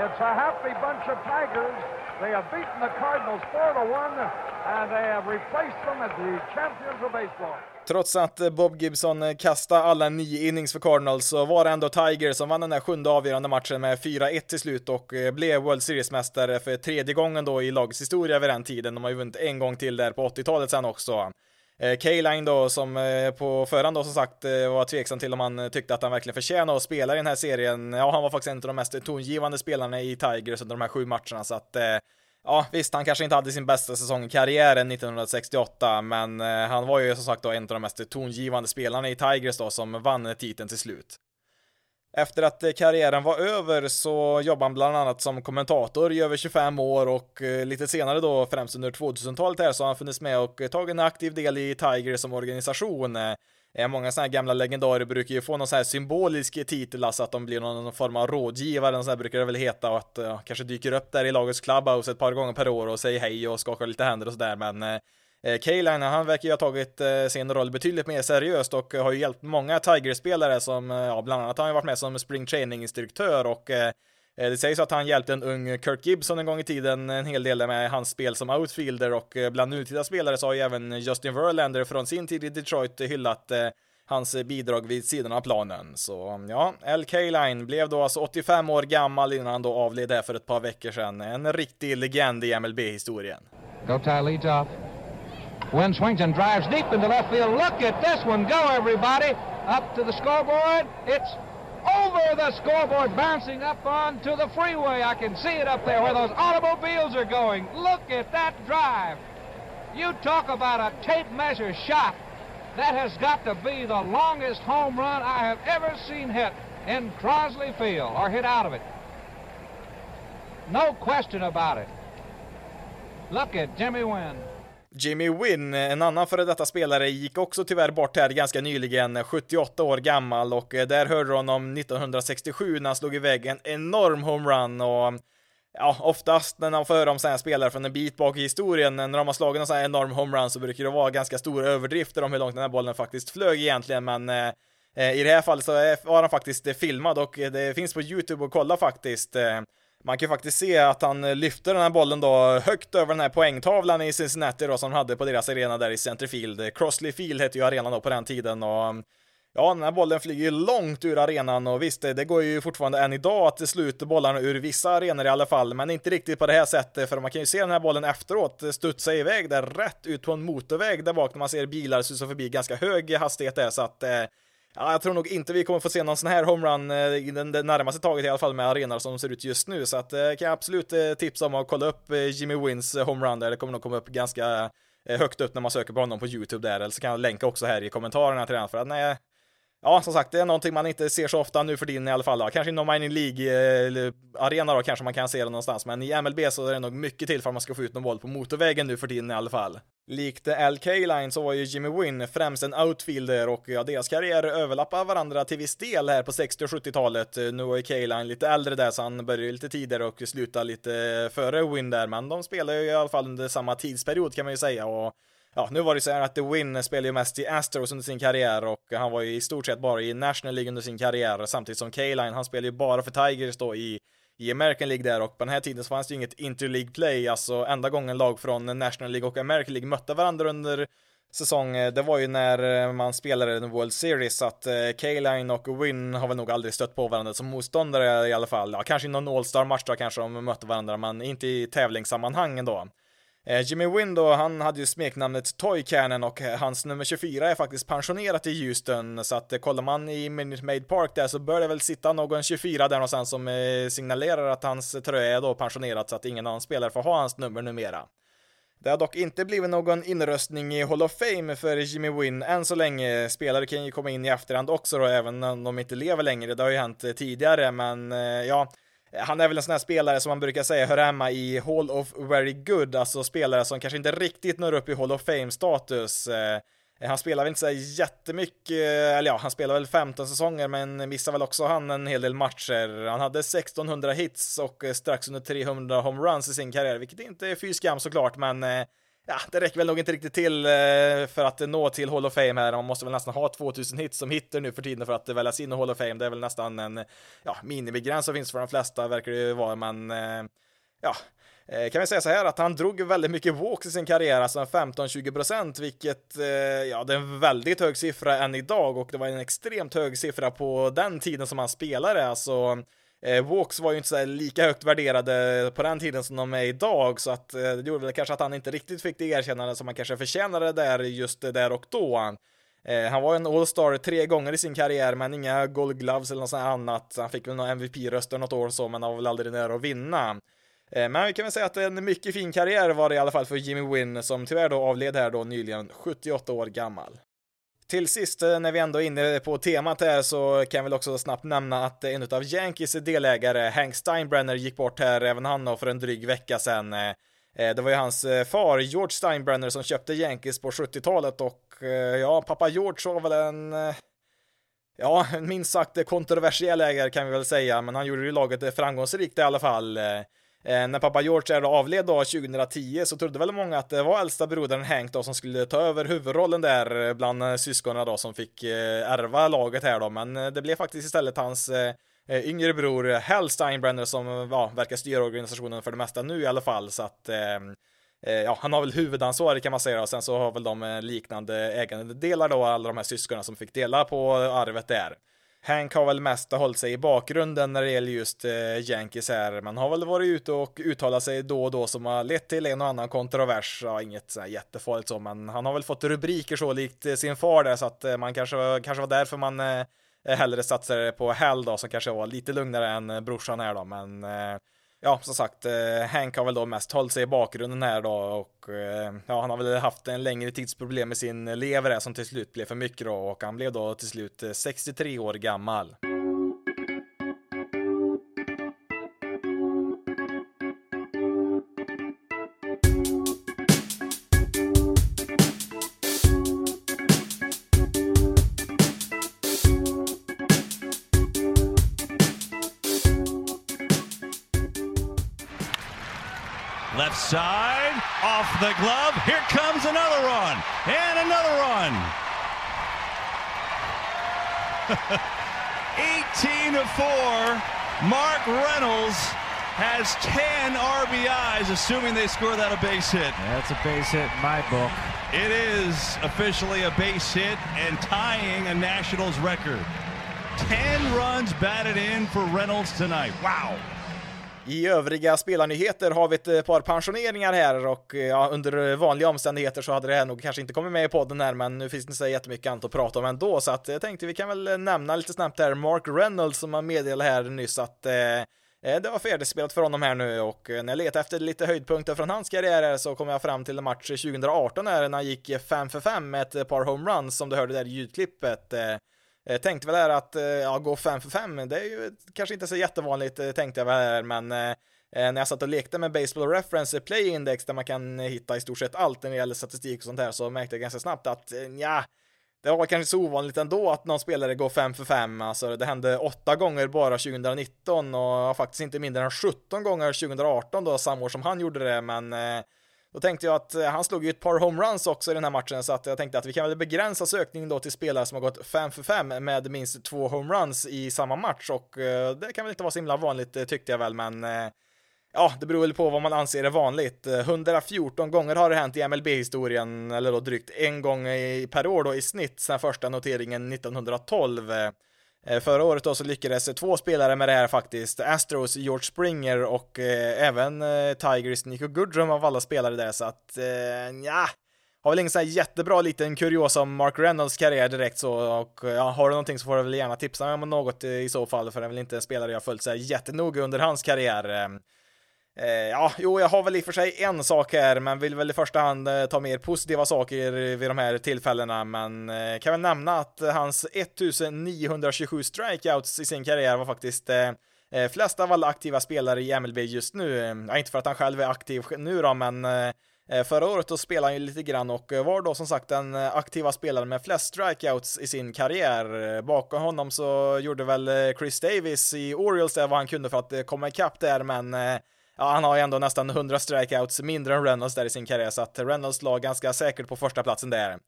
It's a happy bunch of Tigers. They have beaten the Cardinals 4 to 1, and they have replaced them as the champions of baseball. Trots att Bob Gibson eh, kastade alla nio innings för Cardinals så var det ändå Tiger som vann den där sjunde avgörande matchen med 4-1 till slut och eh, blev World Series-mästare för tredje gången då i lagets historia vid den tiden. De har ju vunnit en gång till där på 80-talet sen också. Eh, K-Line då, som på förhand då som sagt var tveksam till om han tyckte att han verkligen förtjänade att spela i den här serien. Ja, han var faktiskt en av de mest tongivande spelarna i Tigers under de här sju matcherna, så att Ja, visst, han kanske inte hade sin bästa säsong i karriären 1968, men eh, han var ju som sagt då en av de mest tongivande spelarna i Tigers då som vann titeln till slut. Efter att eh, karriären var över så jobbade han bland annat som kommentator i över 25 år och eh, lite senare då, främst under 2000-talet här, så har han funnits med och tagit en aktiv del i Tigers som organisation. Eh, många sådana här gamla legendarer brukar ju få någon sån här symbolisk titel, alltså att de blir någon form av rådgivare, så här brukar det väl heta, och att ja, kanske dyker upp där i lagets clubhouse ett par gånger per år och säger hej och skakar lite händer och sådär, men eh, eh K-Line, han verkar ju ha tagit eh, sin roll betydligt mer seriöst och har ju hjälpt många Tiger-spelare som, ja, bland annat har han ju varit med som spring training-instruktör och Eh, Eh, det sägs att han hjälpte en ung Kirk Gibson en gång i tiden en hel del med hans spel som outfielder och eh, bland nutida spelare så har ju även Justin Verlander från sin tid i Detroit hyllat eh, hans bidrag vid sidan av planen. Så ja, LK Line blev då alltså 85 år gammal innan han då avled här för ett par veckor sedan. En riktig legend i MLB-historien. Go tie leads off. Win swings and drives deep into left field. Look at this one go everybody! Up to the scoreboard. It's over the scoreboard, bouncing up onto the freeway. I can see it up there where those automobiles are going. Look at that drive. You talk about a tape measure shot. That has got to be the longest home run I have ever seen hit in Crosley Field, or hit out of it. No question about it. Look at Jimmy Wynn. Jimmy Wynn, en annan före detta spelare, gick också tyvärr bort här ganska nyligen, 78 år gammal och eh, där hörde du honom 1967 när han slog iväg en enorm homerun och ja, oftast när man får höra om sådana här spelare från en bit bak i historien, när de har slagit en sån här enorm homerun så brukar det vara ganska stora överdrifter om hur långt den här bollen faktiskt flög egentligen, men eh i det här fallet så var han faktiskt filmad och eh, det finns på YouTube att kolla faktiskt. Eh, man kan ju faktiskt se att han eh, lyfter den här bollen då högt över den här poängtavlan i Cincinnati då som de hade på deras arena där i Centerfield. Crossley Field hette ju arenan då på den tiden och mm, Ja, den här bollen flyger ju långt ur arenan och visst, eh, det går ju fortfarande än idag att sluta bollarna ur vissa arenor i alla fall, men inte riktigt på det här sättet, för man kan ju se den här bollen efteråt studsa iväg där rätt ut på en motorväg där bak när man ser bilar susa förbi ganska hög hastighet där, så att eh, Ja, jag tror nog inte vi kommer få se någon sån här homerun eh, i den, närmaste taget i alla fall med arenor som ser ut just nu, så att eh, kan jag absolut eh, tipsa om att kolla upp Jimmy Wins homerun där, det kommer nog komma upp ganska högt upp när man söker på honom på YouTube där, eller så kan jag länka också här i kommentarerna till den, för att nej, Ja, som sagt, det är någonting man inte ser så ofta nu för tiden i alla fall. Då. Kanske inom Mining League-arena eh, då kanske man kan se det någonstans, men i MLB så är det nog mycket till för att man ska få ut någon boll på motorvägen nu för tiden i alla fall. Likt LK Line så var ju Jimmy Wynn främst en outfielder och ja, deras karriärer överlappar varandra till viss del här på 60 och 70-talet. Eh, nu var ju K-Line lite äldre där så han började lite tidigare och slutade lite eh, före Wynn där, men de spelade ju i alla fall under samma tidsperiod kan man ju säga och ja, nu var det så här att The Win spelade ju mest i Astros under sin karriär och han var ju i stort sett bara i National League under sin karriär samtidigt som K-Line, han spelade ju bara för Tigers då i, i American League där och på den här tiden så fanns det ju inget Interleague Play, alltså enda gången lag från National League och American League mötte varandra under säsong, eh, det var ju när eh, man spelade en World Series, så att eh, K-Line och Win har väl nog aldrig stött på varandra som motståndare i alla fall. Ja, kanske i någon All-Star-match då kanske de mötte varandra, men inte i tävlingssammanhang ändå. Eh, Jimmy Wynn då, han hade ju smeknamnet Toy Cannon och eh, hans nummer 24 är faktiskt pensionerat i Houston, så att eh, kollar man i Minute Maid Park där så bör det väl sitta någon 24 där någonstans som signalerar att hans tröja är då pensionerat så att ingen annan spelare får ha hans nummer numera. Det har dock inte blivit någon inröstning i Hall of Fame för Jimmy Wynn än så länge. Spelare kan ju komma in i efterhand också då, även om de inte lever längre. Det har ju hänt tidigare, men ja, han är väl en sån här spelare som man brukar säga hör hemma i Hall of Very Good, alltså spelare som kanske inte riktigt når upp i Hall of Fame-status. Eh, han spelar väl inte så jättemycket, eller ja, han spelar väl 15 säsonger, men missar väl också han en hel del matcher. Han hade 1600 hits och eh, strax under 300 homeruns i sin karriär, vilket inte är fy skam såklart, men eh, ja, det räcker väl nog inte riktigt till eh, för att nå till Hall of Fame här. Man måste väl nästan ha 2000 hits som hitter nu för tiden för att väljas in i Hall of Fame. Det är väl nästan en ja, minimigräns som finns för de flesta, verkar det ju vara, men eh, ja, eh, kan vi säga så här att han drog väldigt mycket walks i sin karriär, alltså 15-20 procent, vilket ja, det är en väldigt hög siffra än idag och det var en extremt hög siffra på den tiden som han spelade, alltså Eh, walks var ju inte så lika högt värderade på den tiden som de är idag, så att eh, det gjorde väl kanske att han inte riktigt fick det erkännande som han kanske förtjänade där just där och då. Eh, han var en All-Star tre gånger i sin karriär, men inga Gold Gloves eller något sånt annat. Han fick väl några MVP-röster något år så, men han var väl aldrig nära att vinna. Eh, men vi kan väl säga att en mycket fin karriär var det i alla fall för Jimmy Wynn, som tyvärr då avled här då nyligen, 78 år gammal. Till sist, eh, när vi ändå är inne på temat här, så kan jag väl också snabbt nämna att en av Yankees delägare, Hank Steinbrenner, gick bort här, även han för en dryg vecka sedan. Eh, eh, det var ju hans far, George Steinbrenner, som köpte Yankees på 70-talet och ja, pappa George var väl en Ja, minst sagt kontroversiell ägare kan vi väl säga, men han gjorde ju laget framgångsrikt i alla fall. Eh, när pappa George avled då 2010 så trodde väl många att det var äldsta brodern Hank då som skulle ta över huvudrollen där eh, bland eh, syskonen då som fick eh, ärva laget här då, men eh, det blev faktiskt istället hans eh, eh, yngre bror Hal Steinbrenner som ja, verkar styra organisationen för det mesta nu i alla fall, så att ehm, ja, han har väl huvudansvaret kan man säga och sen så har väl de liknande ägandedelar då, alla de här syskonen som fick dela på arvet där. Hank har väl mest hållit sig i bakgrunden när det gäller just eh, Yankees här. Man har väl varit ute och uttalat sig då och då som har lett till en och annan kontrovers. Ja, inget så jättefarligt så, men han har väl fått rubriker så likt eh, sin far där, så att eh, man kanske, kanske var därför man eh, hellre satsade på Hell då, som kanske var lite lugnare än eh, brorsan här då, men eh, ja, som sagt, eh, Hank har väl då mest hållit sig i bakgrunden här då och eh, ja, han har väl haft en längre tids problem med sin lever som till slut blev för mycket då och han blev då till slut eh, 63 år gammal. Side, off the glove. Here comes another run, and another run. 18 to 4. Mark Reynolds has 10 RBIs, assuming they score that a base hit. That's a base hit in my book. It is officially a base hit and tying a Nationals record. 10 runs batted in for Reynolds tonight. Wow. I övriga spelarnyheter har vi ett eh, par pensioneringar här och eh, ja, under vanliga omständigheter så hade det här nog kanske inte kommit med i podden här, men nu finns det så jättemycket annat att prata om ändå, så att jag tänkte vi kan väl eh, nämna lite snabbt här Mark Reynolds som har meddelat här nyss att eh, det var färdigspelat för honom här nu och när jag letade efter lite höjdpunkter från hans karriär så kom jag fram till en match 2018 här när han gick 5 för 5 med ett par homeruns som du hörde där i ljudklippet. Eh, Eh, tänkte väl här att eh, ja, gå 5 för 5, det är ju kanske inte så jättevanligt eh, tänkte jag väl här, men när jag satt och lekte med Baseball Reference Play Index där man kan hitta i stort sett allt när det gäller statistik och sånt här så märkte jag ganska snabbt att ja, det var kanske så ovanligt ändå att någon spelare går 5 för 5, alltså det hände 8 gånger bara 2019 och faktiskt inte mindre än 17 gånger 2018 då, samma år som han gjorde det, men då tänkte jag att eh, han slog ju ett par homeruns också i den här matchen, så att jag tänkte att vi kan väl begränsa sökningen då till spelare som har gått 5 för 5 med minst två homeruns i samma match och eh, det kan väl inte vara så himla vanligt eh, tyckte jag väl, men Ja, det beror väl på vad man anser är vanligt. 114 gånger har det hänt i MLB-historien, eller då drygt en gång per år då i snitt sedan första noteringen 1912. Eh, förra året då så lyckades två spelare med det här faktiskt, Astros George Springer och eh, även eh, Tigers Nico Goodrum av alla spelare där, så att eh, ja, har väl ingen sån här jättebra liten kuriosa om Mark Reynolds karriär direkt så, och eh, ja, har du någonting så får du väl gärna tipsa mig om något eh, i så fall, för det är väl inte en spelare jag följt så här jättenoga under hans karriär. Eh, ja, jo, jag har väl i och för sig en sak här, men vill väl i första hand eh, ta mer positiva saker vid de här tillfällena, men eh, kan väl nämna att hans 1927 strikeouts i sin karriär var faktiskt eh, flest av alla aktiva spelare i MLB just nu. Ja, inte för att han själv är aktiv nu då, men förra året då spelade han ju lite grann och var då som sagt den aktiva spelaren med flest strikeouts i sin karriär. Bakom honom så gjorde väl Chris Davis i Orioles det vad han kunde för att komma ikapp där, men ja, han har ju ändå nästan 100 strikeouts mindre än Reynolds där i sin karriär, så att Reynolds lag ganska säkert på första platsen där.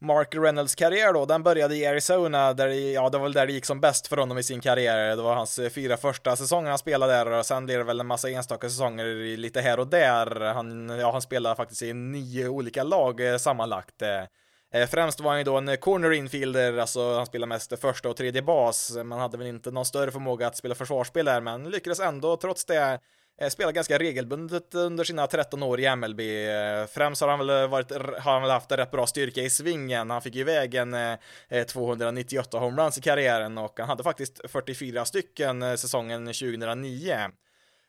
Mark Reynolds karriär då, den började i Arizona, där, ja, det var väl där det gick som bäst för honom i sin karriär. Det var hans eh, fyra första säsonger han spelade där och sen blev det väl en massa enstaka säsonger lite här och där. Han, ja, han spelade faktiskt i nio olika lag eh, sammanlagt. Eh, främst var han ju då en corner infielder, alltså han spelade mest första och tredje bas. Man hade väl inte någon större förmåga att spela försvarsspel där, men lyckades ändå trots det Eh, Spelat ganska regelbundet under sina 13 år i MLB. Eh, främst har han väl, varit, har han väl haft en rätt bra styrka i svingen. Han fick ju iväg en eh, 298 homeruns i karriären och han hade faktiskt 44 stycken säsongen 2009.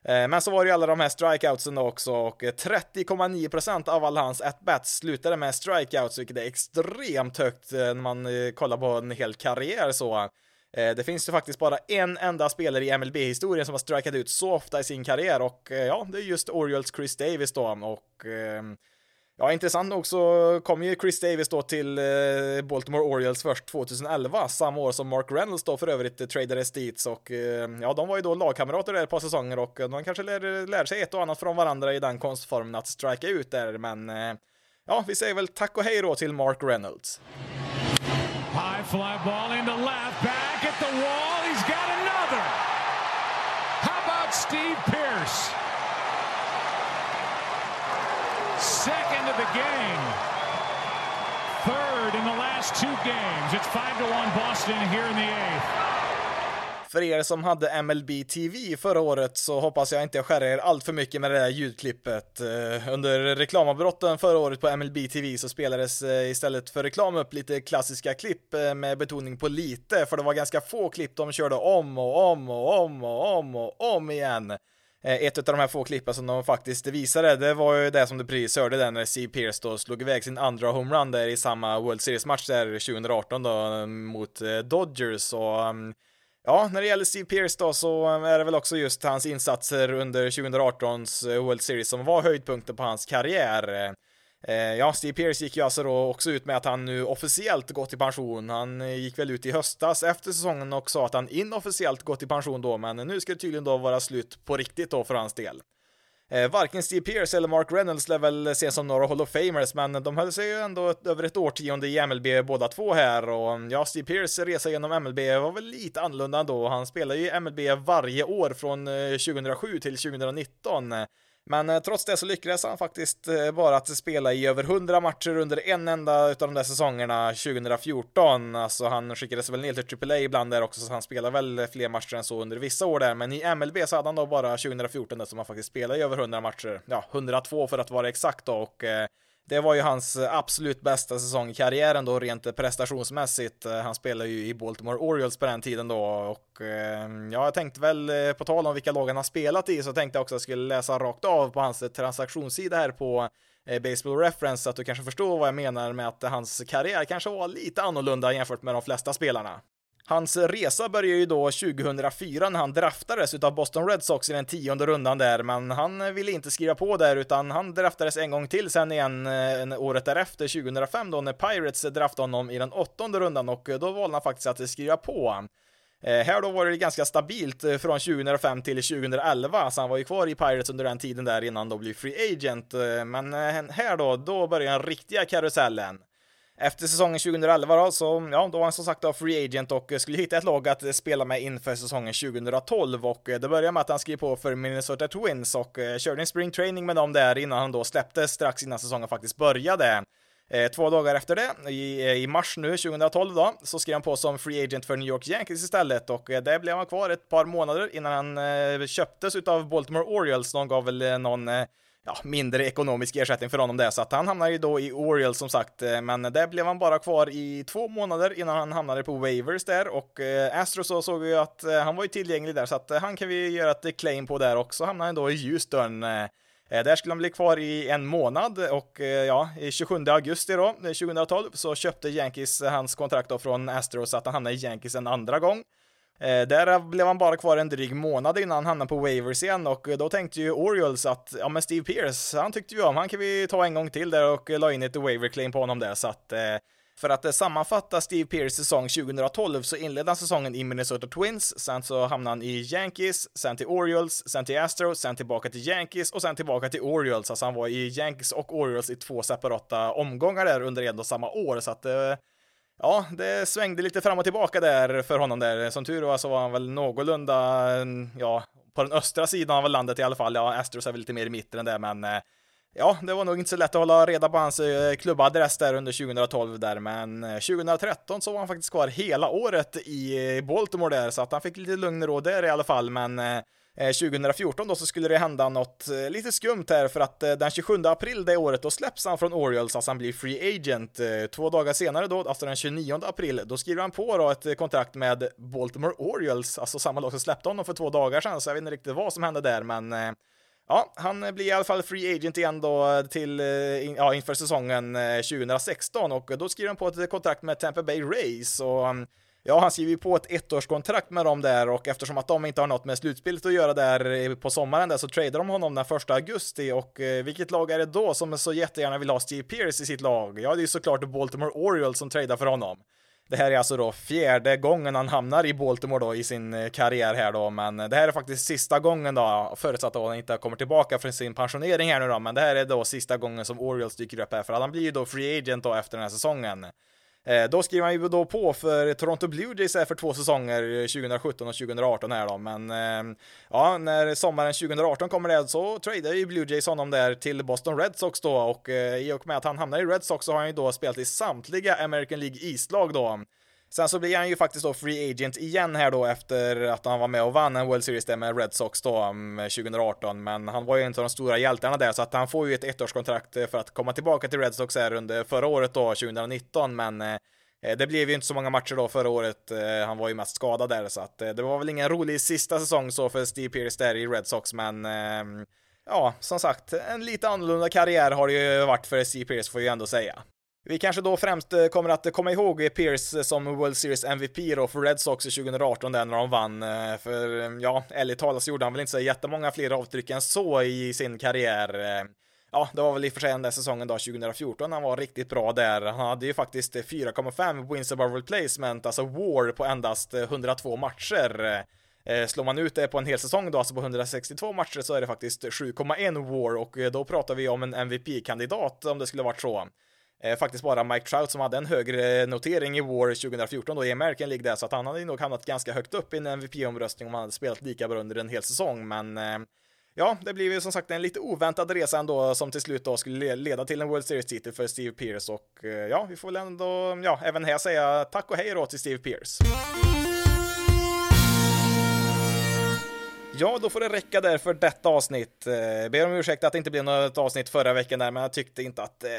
Men så var det ju alla de här strikeoutsen då också och 30,9% av alla hans at-bats slutade med strikeouts, vilket är extremt högt när man kollar på en hel karriär så. Eh, det finns ju faktiskt bara en enda spelare i MLB-historien som har strikat ut så ofta i sin karriär och eh, ja, det är just Orioles Chris Davis då och ehm, Ja, intressant nog så kom ju Chris Davis då till eh, Baltimore Orioles först 2011, samma år som Mark Reynolds då för övrigt tradades dit och ehm, ja, de var ju då lagkamrater där ett par säsonger och de kanske lär, lär sig ett och annat från varandra i den konstformen att strika ut där, men ja, vi säger väl tack och hej då till Mark Reynolds. High fly ball into left, Pierce? Second of the game. Third in the last two games. It's 5 to 1 Boston here in the eighth. För er som hade MLB TV förra året så hoppas jag inte jag skär er allt för mycket med det där ljudklippet. Eh, under reklamavbrotten förra året på MLB TV så spelades eh, istället för reklam upp lite klassiska klipp eh, med betoning på lite, för det var ganska få klipp de körde om och om och om och om och om igen. Eh, ett av de här få klippen som de faktiskt visade, det var ju det som du precis hörde där när Steve Pearce då slog iväg sin andra homerun där i samma World Series-match där 2018 då eh, mot eh, Dodgers och mm, Ja, när det gäller Steve Pearce då så mm, är det väl också just hans insatser under 2018s World Series som var höjdpunkten på hans karriär. Eh, ja, Steve Pearce gick ju alltså då också ut med att han nu officiellt gått i pension. Han eh, gick väl ut i höstas efter säsongen och sa att han inofficiellt gått i pension då, men nu ska det tydligen då vara slut på riktigt då för hans del. Eh, varken Steve Pearce eller Mark Reynolds lär väl ses som några Hall of Famers, men de höll sig ju ändå över ett årtionde i MLB båda två här och ja, Steve Pearce resa genom MLB var väl lite annorlunda ändå. Han spelar ju i MLB varje år från 2007 till 2019. Men eh, trots det så lyckades han faktiskt eh, bara att spela i över 100 matcher under en enda utav de där säsongerna 2014. Alltså han skickades väl ner till AAA ibland där också, så han spelade väl eh, fler matcher än så under vissa år där. Men i MLB så hade han då bara 2014 där som han faktiskt spelade i över 100 matcher. Ja, 102 för att vara exakt då och eh, det var ju hans eh, absolut bästa säsong i karriären då rent prestationsmässigt. Eh, han spelade ju i Baltimore Orioles på den tiden då och eh, ja, jag tänkte väl på tal om vilka lag han har spelat i så tänkte jag också att jag skulle läsa rakt av på hans transaktionssida här på Baseball Reference så att du kanske förstår vad jag menar med att hans karriär kanske var lite annorlunda jämfört med de flesta spelarna. Hans resa började ju då 2004 när han draftades utav Boston Red Sox i den tionde rundan där, men han ville inte skriva på där utan han draftades en gång till sen igen eh, året därefter, 2005 då, när Pirates draftade honom i den åttonde rundan och eh, då valde han faktiskt att skriva på. Eh, här då var det ganska stabilt från 2005 till 2011, så han var ju kvar i Pirates under den tiden där innan då blev free agent. Men här då, då började den riktiga karusellen. Efter säsongen 2011 då, så ja, då var han som sagt då free agent och eh, skulle hitta ett lag att eh, spela med inför säsongen 2012 och eh, det började med att han skrev på för Minnesota Twins och körde en spring training med dem där innan han då släpptes strax innan säsongen faktiskt började. Två dagar efter det, i, mars nu 2012 då, så skrev han på som free agent för New York Yankees istället och där blev han kvar ett par månader innan han köptes utav Baltimore Orioles. De gav väl någon ja, mindre ekonomisk ersättning för honom där, så att han hamnade ju då i Orioles som sagt, eh, men där blev han bara kvar i två månader innan han hamnade på Wavers där. Och eh, så såg vi ju att eh, han var ju tillgänglig där, så att eh, han kan vi göra ett claim på där också, hamnade han då i Houston. Eh, eh, där skulle han bli kvar i en månad. Och ja, i 27 augusti då, 2012, så köpte Yankees hans kontrakt då från Astros så att han hamnade i Yankees en andra gång. Eh, där blev han bara kvar en dryg månad innan han hamnade på waivers igen och eh, då tänkte ju Orioles att, ja men Steve Pierce, han tyckte ju om, han kan vi ta en gång till där och eh, la in ett waiver claim på honom där så att eh, för att eh, sammanfatta Steve Pierce säsong 2012 så inledde han säsongen i Minnesota Twins, sen så hamnade han i Yankees, sen till Orioles, sen till Astros, sen tillbaka till Yankees och sen tillbaka till Orioles. Alltså han var i Yankees och Orioles i två separata omgångar där under en och samma år, så att eh, ja, det svängde lite fram och tillbaka där för honom där. Som tur var så var han väl någorlunda, ja, på den östra sidan av landet i alla fall. Ja, Astros är väl lite mer i mitten där, men eh, ja, det var nog inte så lätt att hålla reda på hans eh, klubbadress där under 2012 där, men eh, 2013 så var han faktiskt kvar hela året i eh, Baltimore där, så att han fick lite lugn och ro där i alla fall, men 2014 då så skulle det hända något lite skumt här för att den 27 april det året då släpps han från Orioles, alltså han blir free agent. Två dagar senare då, alltså den 29 april, då skriver han på då ett kontrakt med Baltimore Orioles, alltså samma lag som släppte honom för två dagar sedan, så jag vet inte riktigt vad som hände där, men Ja, han blir i alla fall free agent igen då till, eh, ja, inför säsongen eh, 2016 och då skriver han på ett kontrakt med Tampa Bay Rays och mm, Ja, han skriver ju på ett ettårskontrakt med dem där och eftersom att de inte har något med slutspelet att göra där eh, på sommaren där så tradar de honom den första augusti och vilket lag är det då som så jättegärna vill ha Steve Pierce i sitt lag? Ja, det är såklart Baltimore Orioles som tradar för honom. Det här är alltså då fjärde gången han hamnar i Baltimore då i sin eh, karriär här då, men eh, det här är faktiskt sista gången då, förutsatt att han inte kommer tillbaka från sin pensionering här nu då, men det här är då sista gången som Orioles dyker upp här, för han blir ju då free agent då efter den här säsongen. Eh, då skriver han ju då på för Toronto Blue Jays för två säsonger, eh, 2017 och 2018 här då, men eh, ja, när sommaren 2018 kommer det så tradar ju Blue Jays honom där till Boston Red Sox då och i och med att han hamnar i Red Sox så har han ju då spelat i samtliga American League East-lag då. Sen så blir han ju faktiskt då free agent igen här då efter att han var med och vann en World Series där med Red Sox då mm, 2018, men han var ju en av de stora hjältarna där så att han får ju ett ettårskontrakt eh, för att komma tillbaka till Red Sox här under förra året då, 2019, men eh, eh, det blev ju inte så många matcher då förra året. Han var ju mest skadad där så att det var väl ingen rolig sista säsong så för Steve Pearce där i Red Sox, men ehm, ja, som sagt, en lite annorlunda karriär har det ju varit för Steve Pearce får ju ändå säga. Vi kanske då främst eh, kommer att komma ihåg Pierce eh, som World Series MVP då för Red Sox i 2018 där när de vann. Eh, för ja, ärligt talat så gjorde han väl inte så jättemånga fler avtryck än så i sin karriär. Ja, det var väl i och för sig den där säsongen då, 2014, han var riktigt bra där. Han hade ju faktiskt 4,5 wins above replacement, alltså war på endast 102 matcher. Slår man ut det på en hel säsong då, alltså på 162 matcher, så är det faktiskt 7,1 war och då pratar vi om en MVP-kandidat om det skulle varit så. Eh, faktiskt bara Mike Trout som hade en högre eh, notering i War 2014 då i American League där, så att han hade nog hamnat ganska högt upp i en MVP-omröstning om han hade spelat lika bra under en hel säsong, men eh, ja, det blev ju som sagt en lite oväntad resa ändå som till slut då skulle leda till en World Series-titel för Steve Pierce och eh, ja, vi får väl ändå, ja, även här säga tack och hej då till Steve Pierce. Ja, då får det räcka där för detta avsnitt. Eh, ber om ursäkt att det inte blev något avsnitt förra veckan där, men jag tyckte inte att eh,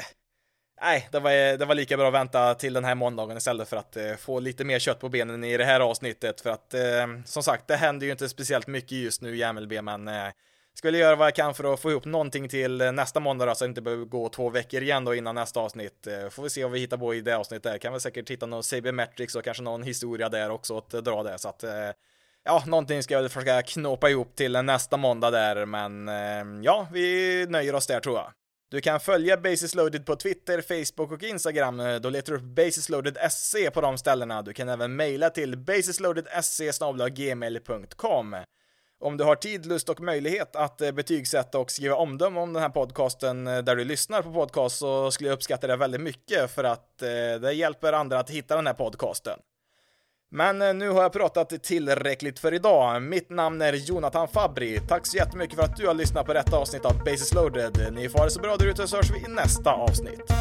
nej, det var, det var lika bra att vänta till den här måndagen istället för att eh, få lite mer kött på benen i det här avsnittet. För att eh, som sagt, det händer ju inte speciellt mycket just nu i MLB, men eh, skulle göra vad jag kan för att få ihop någonting till nästa måndag då, så att inte behöver gå två veckor igen då innan nästa avsnitt. Eh, får vi se vad vi hittar på i det avsnittet. Kan vi säkert hitta någon Sabermetrics och kanske någon historia där också att eh, dra det så att eh, Ja, någonting ska jag försöka knåpa ihop till nästa måndag där, men eh, ja, vi nöjer oss där tror jag. Du kan följa Basis Loaded på Twitter, Facebook och Instagram. Då letar du upp basisloaded.se på de ställena. Du kan även mejla till basisloaded.se gmail.com. Om du har tid, lust och möjlighet att eh, betygsätta och skriva omdöme om den här podcasten eh, där du lyssnar på podcast så skulle jag uppskatta det väldigt mycket för att eh, det hjälper andra att hitta den här podcasten. Men eh, nu har jag pratat tillräckligt för idag. Mitt namn är Jonathan Fabri. Tack så jättemycket för att du har lyssnat på detta avsnitt av Basis loaded. Ni får ha det så bra där ute så hörs vi i nästa avsnitt.